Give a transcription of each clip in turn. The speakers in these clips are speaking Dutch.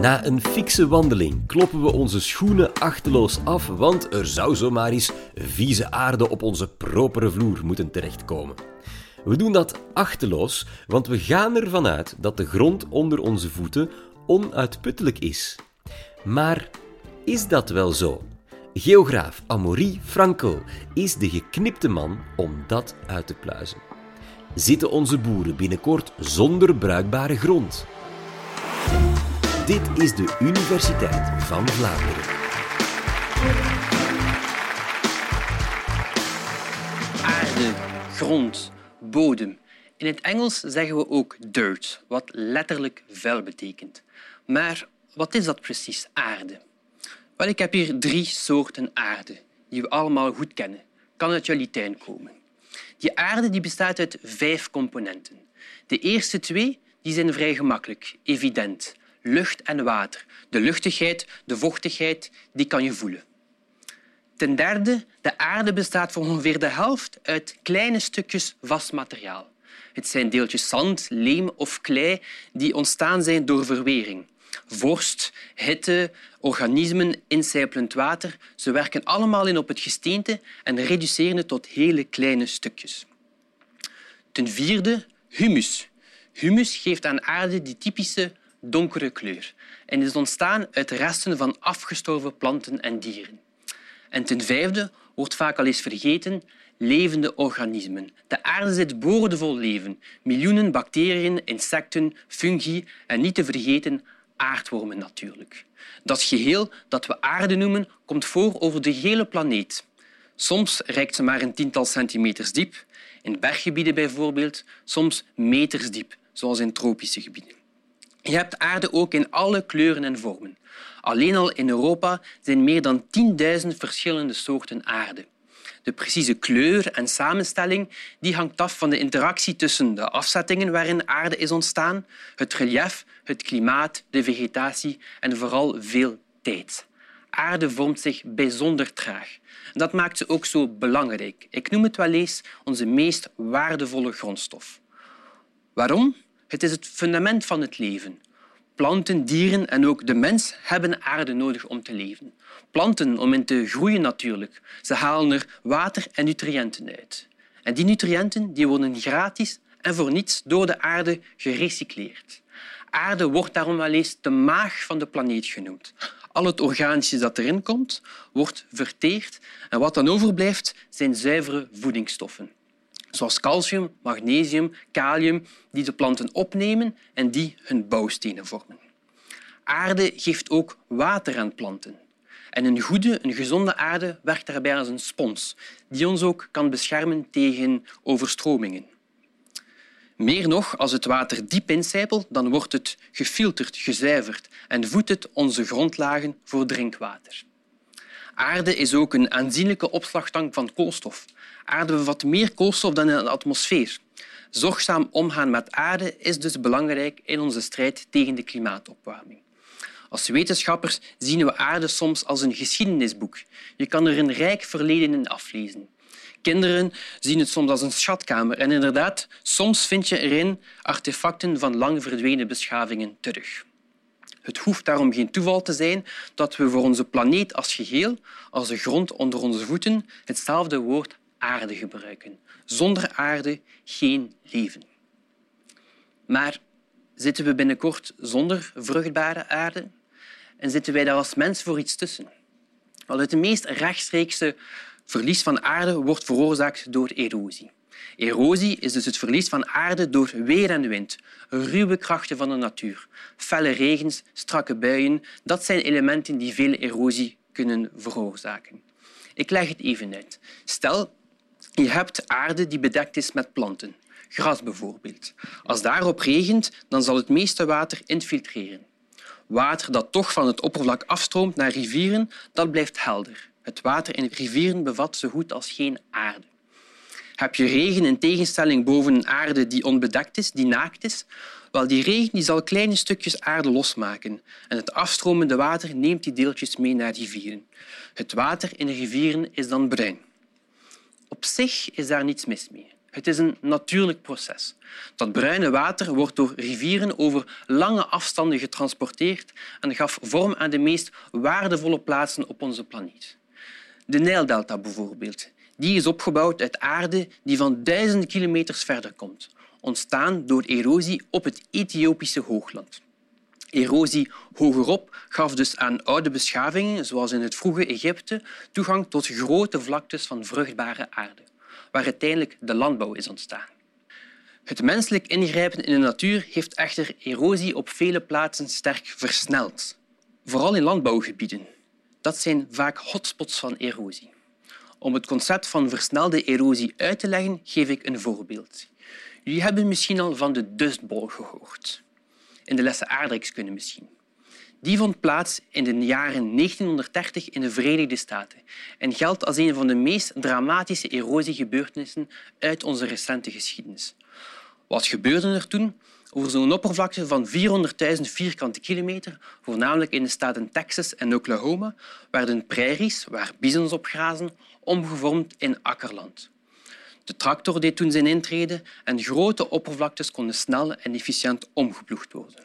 Na een fikse wandeling kloppen we onze schoenen achteloos af, want er zou zomaar eens vieze aarde op onze propere vloer moeten terechtkomen. We doen dat achteloos, want we gaan ervan uit dat de grond onder onze voeten onuitputtelijk is. Maar is dat wel zo? Geograaf Amaury Frankel is de geknipte man om dat uit te pluizen. Zitten onze boeren binnenkort zonder bruikbare grond? Dit is de Universiteit van Vlaanderen. Aarde, grond, bodem. In het Engels zeggen we ook dirt, wat letterlijk vuil betekent. Maar wat is dat precies, aarde? Wel, ik heb hier drie soorten aarde, die we allemaal goed kennen. Kan uit jullie tuin komen. Die aarde die bestaat uit vijf componenten. De eerste twee die zijn vrij gemakkelijk, evident. Lucht en water. De luchtigheid, de vochtigheid, die kan je voelen. Ten derde, de aarde bestaat voor ongeveer de helft uit kleine stukjes vast materiaal. Het zijn deeltjes zand, leem of klei die ontstaan zijn door verwering. Vorst, hitte, organismen, incijpelend water, ze werken allemaal in op het gesteente en reduceren het tot hele kleine stukjes. Ten vierde, humus. Humus geeft aan aarde die typische donkere kleur en is ontstaan uit resten van afgestorven planten en dieren. En ten vijfde wordt vaak al eens vergeten levende organismen. De aarde zit boordevol leven. Miljoenen bacteriën, insecten, fungi en niet te vergeten aardwormen natuurlijk. Dat geheel dat we aarde noemen, komt voor over de hele planeet. Soms reikt ze maar een tiental centimeters diep, in berggebieden bijvoorbeeld, soms meters diep, zoals in tropische gebieden. Je hebt aarde ook in alle kleuren en vormen. Alleen al in Europa zijn meer dan 10.000 verschillende soorten aarde. De precieze kleur en samenstelling die hangt af van de interactie tussen de afzettingen waarin aarde is ontstaan, het relief, het klimaat, de vegetatie en vooral veel tijd. Aarde vormt zich bijzonder traag. Dat maakt ze ook zo belangrijk. Ik noem het wel eens onze meest waardevolle grondstof. Waarom? Het is het fundament van het leven. Planten, dieren en ook de mens hebben aarde nodig om te leven. Planten om in te groeien natuurlijk. Ze halen er water en nutriënten uit. En die nutriënten die worden gratis en voor niets door de aarde gerecycleerd. Aarde wordt daarom wel eens de maag van de planeet genoemd. Al het organische dat erin komt, wordt verteerd en wat dan overblijft zijn zuivere voedingsstoffen zoals calcium, magnesium, kalium, die de planten opnemen en die hun bouwstenen vormen. Aarde geeft ook water aan planten. En een goede, een gezonde aarde werkt daarbij als een spons, die ons ook kan beschermen tegen overstromingen. Meer nog, als het water diep incijpelt, dan wordt het gefilterd, gezuiverd en voedt het onze grondlagen voor drinkwater. Aarde is ook een aanzienlijke opslagtank van koolstof. Aarde bevat meer koolstof dan in de atmosfeer. Zorgzaam omgaan met aarde is dus belangrijk in onze strijd tegen de klimaatopwarming. Als wetenschappers zien we aarde soms als een geschiedenisboek. Je kan er een rijk verleden in aflezen. Kinderen zien het soms als een schatkamer. En inderdaad, soms vind je erin artefacten van lang verdwenen beschavingen terug. Het hoeft daarom geen toeval te zijn dat we voor onze planeet als geheel, als de grond onder onze voeten, hetzelfde woord aarde gebruiken. Zonder aarde geen leven. Maar zitten we binnenkort zonder vruchtbare aarde? En zitten wij daar als mens voor iets tussen? Wel, het meest rechtstreekse verlies van aarde wordt veroorzaakt door erosie. Erosie is dus het verlies van aarde door weer en wind, ruwe krachten van de natuur. Felle regens, strakke buien, dat zijn elementen die veel erosie kunnen veroorzaken. Ik leg het even uit. Stel, je hebt aarde die bedekt is met planten, gras bijvoorbeeld. Als daarop regent, dan zal het meeste water infiltreren. Water dat toch van het oppervlak afstroomt naar rivieren, dat blijft helder. Het water in rivieren bevat zo goed als geen aarde. Heb je regen in tegenstelling boven een aarde die onbedekt is, die naakt is, wel, die regen die zal kleine stukjes aarde losmaken en het afstromende water neemt die deeltjes mee naar rivieren. Het water in de rivieren is dan bruin. Op zich is daar niets mis mee. Het is een natuurlijk proces. Dat bruine water wordt door rivieren over lange afstanden getransporteerd en gaf vorm aan de meest waardevolle plaatsen op onze planeet. De Nijldelta bijvoorbeeld. Die is opgebouwd uit aarde die van duizenden kilometers verder komt, ontstaan door erosie op het Ethiopische hoogland. Erosie hogerop gaf dus aan oude beschavingen, zoals in het vroege Egypte, toegang tot grote vlaktes van vruchtbare aarde, waar uiteindelijk de landbouw is ontstaan. Het menselijk ingrijpen in de natuur heeft echter erosie op vele plaatsen sterk versneld, vooral in landbouwgebieden. Dat zijn vaak hotspots van erosie. Om het concept van versnelde erosie uit te leggen, geef ik een voorbeeld. Jullie hebben misschien al van de Dust Bowl gehoord in de lessen aardrijkskunde misschien. Die vond plaats in de jaren 1930 in de Verenigde Staten en geldt als een van de meest dramatische erosiegebeurtenissen uit onze recente geschiedenis. Wat gebeurde er toen? Over zo'n oppervlakte van 400.000 vierkante kilometer, voornamelijk in de staten Texas en Oklahoma, werden prairies, waar bisons op grazen, omgevormd in akkerland. De tractor deed toen zijn intrede en grote oppervlaktes konden snel en efficiënt omgeploegd worden.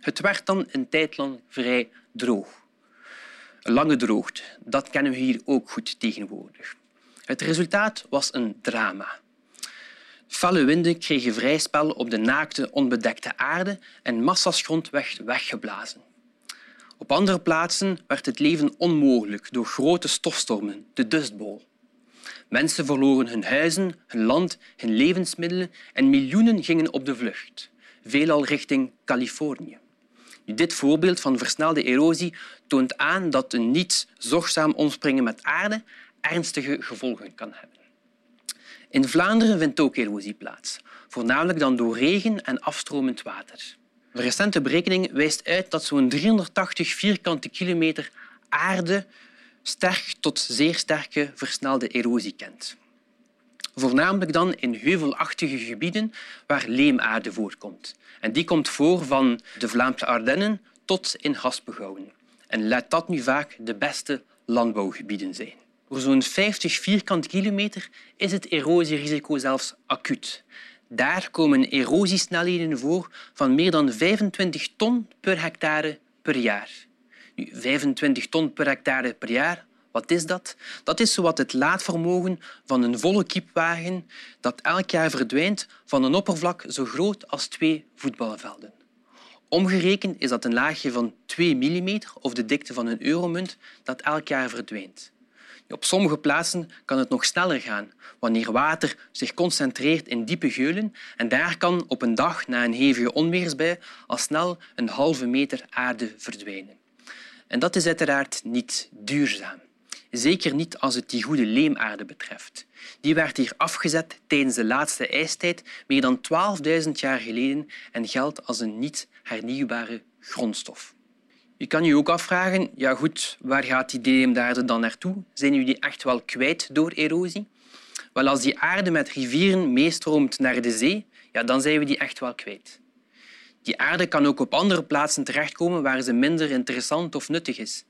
Het werd dan een tijd lang vrij droog. Een lange droogte, dat kennen we hier ook goed tegenwoordig. Het resultaat was een drama. Felle winden kregen vrij spel op de naakte, onbedekte aarde en massa's werd weggeblazen. Op andere plaatsen werd het leven onmogelijk door grote stofstormen, de Dust Bowl. Mensen verloren hun huizen, hun land, hun levensmiddelen en miljoenen gingen op de vlucht, veelal richting Californië. Dit voorbeeld van versnelde erosie toont aan dat een niet zorgzaam omspringen met aarde ernstige gevolgen kan hebben. In Vlaanderen vindt ook erosie plaats, voornamelijk dan door regen en afstromend water. Een recente berekening wijst uit dat zo'n 380 vierkante kilometer aarde sterk tot zeer sterke versnelde erosie kent. Voornamelijk dan in heuvelachtige gebieden waar leemaarde voorkomt. En die komt voor van de Vlaamse Ardennen tot in Haspengouwen. En laat dat nu vaak de beste landbouwgebieden zijn. Voor zo'n 50 vierkante kilometer is het erosierisico zelfs acuut. Daar komen erosiesnelheden voor van meer dan 25 ton per hectare per jaar. 25 ton per hectare per jaar, wat is dat? Dat is zowat het laadvermogen van een volle kiepwagen dat elk jaar verdwijnt van een oppervlak zo groot als twee voetbalvelden. Omgerekend is dat een laagje van 2 mm of de dikte van een euromunt dat elk jaar verdwijnt. Op sommige plaatsen kan het nog sneller gaan, wanneer water zich concentreert in diepe geulen en daar kan op een dag na een hevige onweersbui al snel een halve meter aarde verdwijnen. En dat is uiteraard niet duurzaam. Zeker niet als het die goede leemaarde betreft. Die werd hier afgezet tijdens de laatste ijstijd, meer dan 12.000 jaar geleden, en geldt als een niet hernieuwbare grondstof. Je kan je ook afvragen, ja goed, waar gaat die leemaarde dan naartoe? Zijn jullie echt wel kwijt door erosie? Wel, als die aarde met rivieren meestroomt naar de zee, ja, dan zijn we die echt wel kwijt. Die aarde kan ook op andere plaatsen terechtkomen waar ze minder interessant of nuttig is.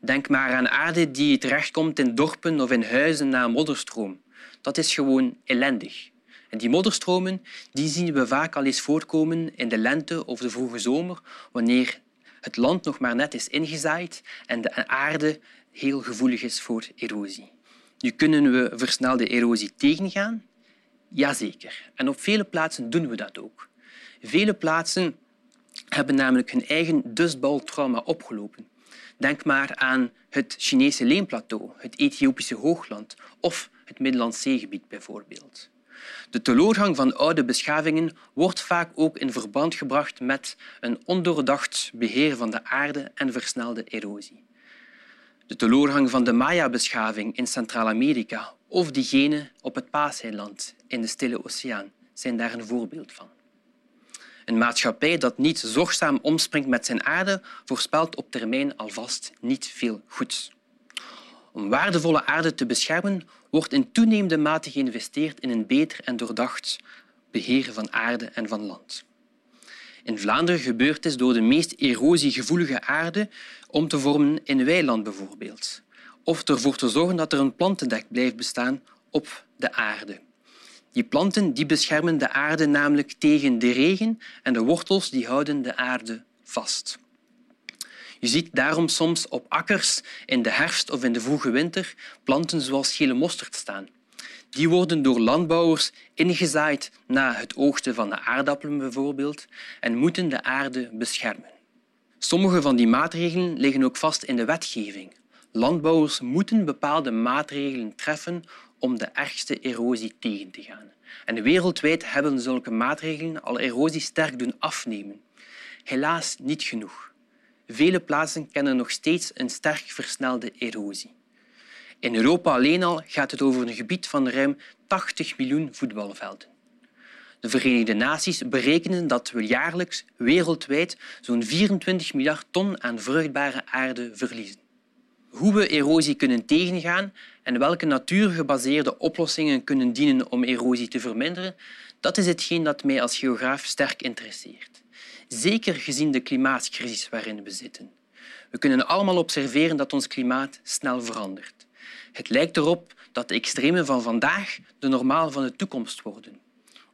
Denk maar aan aarde die terechtkomt in dorpen of in huizen na een modderstroom. Dat is gewoon ellendig. En die modderstromen die zien we vaak al eens voorkomen in de lente of de vroege zomer, wanneer het land nog maar net is ingezaaid en de aarde heel gevoelig is voor erosie. Nu kunnen we versnelde erosie tegengaan? Jazeker. En op vele plaatsen doen we dat ook. Vele plaatsen hebben namelijk hun eigen dustbaltrauma opgelopen. Denk maar aan het Chinese Leemplateau, het Ethiopische hoogland of het Middellandse Zeegebied bijvoorbeeld. De teleurgang van oude beschavingen wordt vaak ook in verband gebracht met een ondoordacht beheer van de aarde en versnelde erosie. De teleurgang van de Maya-beschaving in Centraal-Amerika of diegene op het Paaseiland in de Stille Oceaan zijn daar een voorbeeld van. Een maatschappij dat niet zorgzaam omspringt met zijn aarde voorspelt op termijn alvast niet veel goeds. Om waardevolle aarde te beschermen wordt in toenemende mate geïnvesteerd in een beter en doordacht beheer van aarde en van land. In Vlaanderen gebeurt dit door de meest erosiegevoelige aarde om te vormen in weiland bijvoorbeeld. Of ervoor te zorgen dat er een plantendek blijft bestaan op de aarde. Die planten die beschermen de aarde namelijk tegen de regen en de wortels die houden de aarde vast. Je ziet daarom soms op akkers in de herfst of in de vroege winter planten zoals gele mosterd staan. Die worden door landbouwers ingezaaid na het oogsten van de aardappelen bijvoorbeeld en moeten de aarde beschermen. Sommige van die maatregelen liggen ook vast in de wetgeving. Landbouwers moeten bepaalde maatregelen treffen om de ergste erosie tegen te gaan. En wereldwijd hebben zulke maatregelen al erosie sterk doen afnemen. Helaas niet genoeg. Vele plaatsen kennen nog steeds een sterk versnelde erosie. In Europa alleen al gaat het over een gebied van ruim 80 miljoen voetbalvelden. De Verenigde Naties berekenen dat we jaarlijks wereldwijd zo'n 24 miljard ton aan vruchtbare aarde verliezen. Hoe we erosie kunnen tegengaan en welke natuurgebaseerde oplossingen kunnen dienen om erosie te verminderen, dat is hetgeen dat mij als geograaf sterk interesseert. Zeker gezien de klimaatcrisis waarin we zitten. We kunnen allemaal observeren dat ons klimaat snel verandert. Het lijkt erop dat de extremen van vandaag de normaal van de toekomst worden.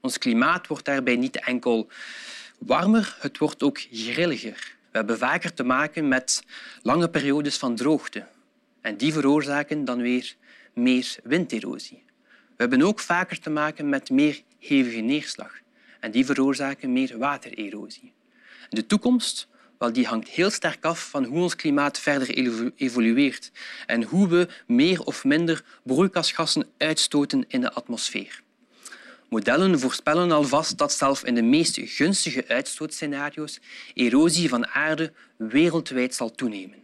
Ons klimaat wordt daarbij niet enkel warmer, het wordt ook grilliger. We hebben vaker te maken met lange periodes van droogte. En die veroorzaken dan weer meer winderosie. We hebben ook vaker te maken met meer hevige neerslag. En die veroorzaken meer watererosie. De toekomst wel, die hangt heel sterk af van hoe ons klimaat verder evolueert en hoe we meer of minder broeikasgassen uitstoten in de atmosfeer. Modellen voorspellen alvast dat zelfs in de meest gunstige uitstootscenario's erosie van aarde wereldwijd zal toenemen.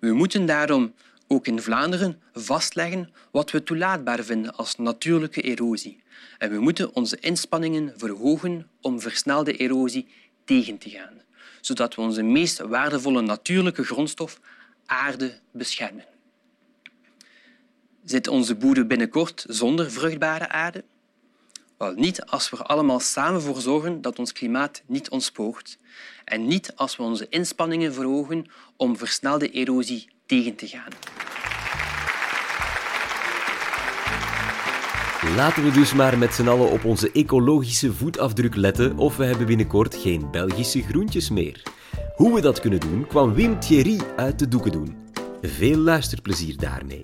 We moeten daarom ook in Vlaanderen vastleggen wat we toelaatbaar vinden als natuurlijke erosie. En we moeten onze inspanningen verhogen om versnelde erosie tegen te gaan, zodat we onze meest waardevolle natuurlijke grondstof, aarde, beschermen. Zit onze boede binnenkort zonder vruchtbare aarde? Wel, niet als we er allemaal samen voor zorgen dat ons klimaat niet ontspoort en niet als we onze inspanningen verhogen om versnelde erosie tegen te gaan. Laten we dus maar met z'n allen op onze ecologische voetafdruk letten of we hebben binnenkort geen Belgische groentjes meer. Hoe we dat kunnen doen kwam Wim Thierry uit de doeken doen. Veel luisterplezier daarmee.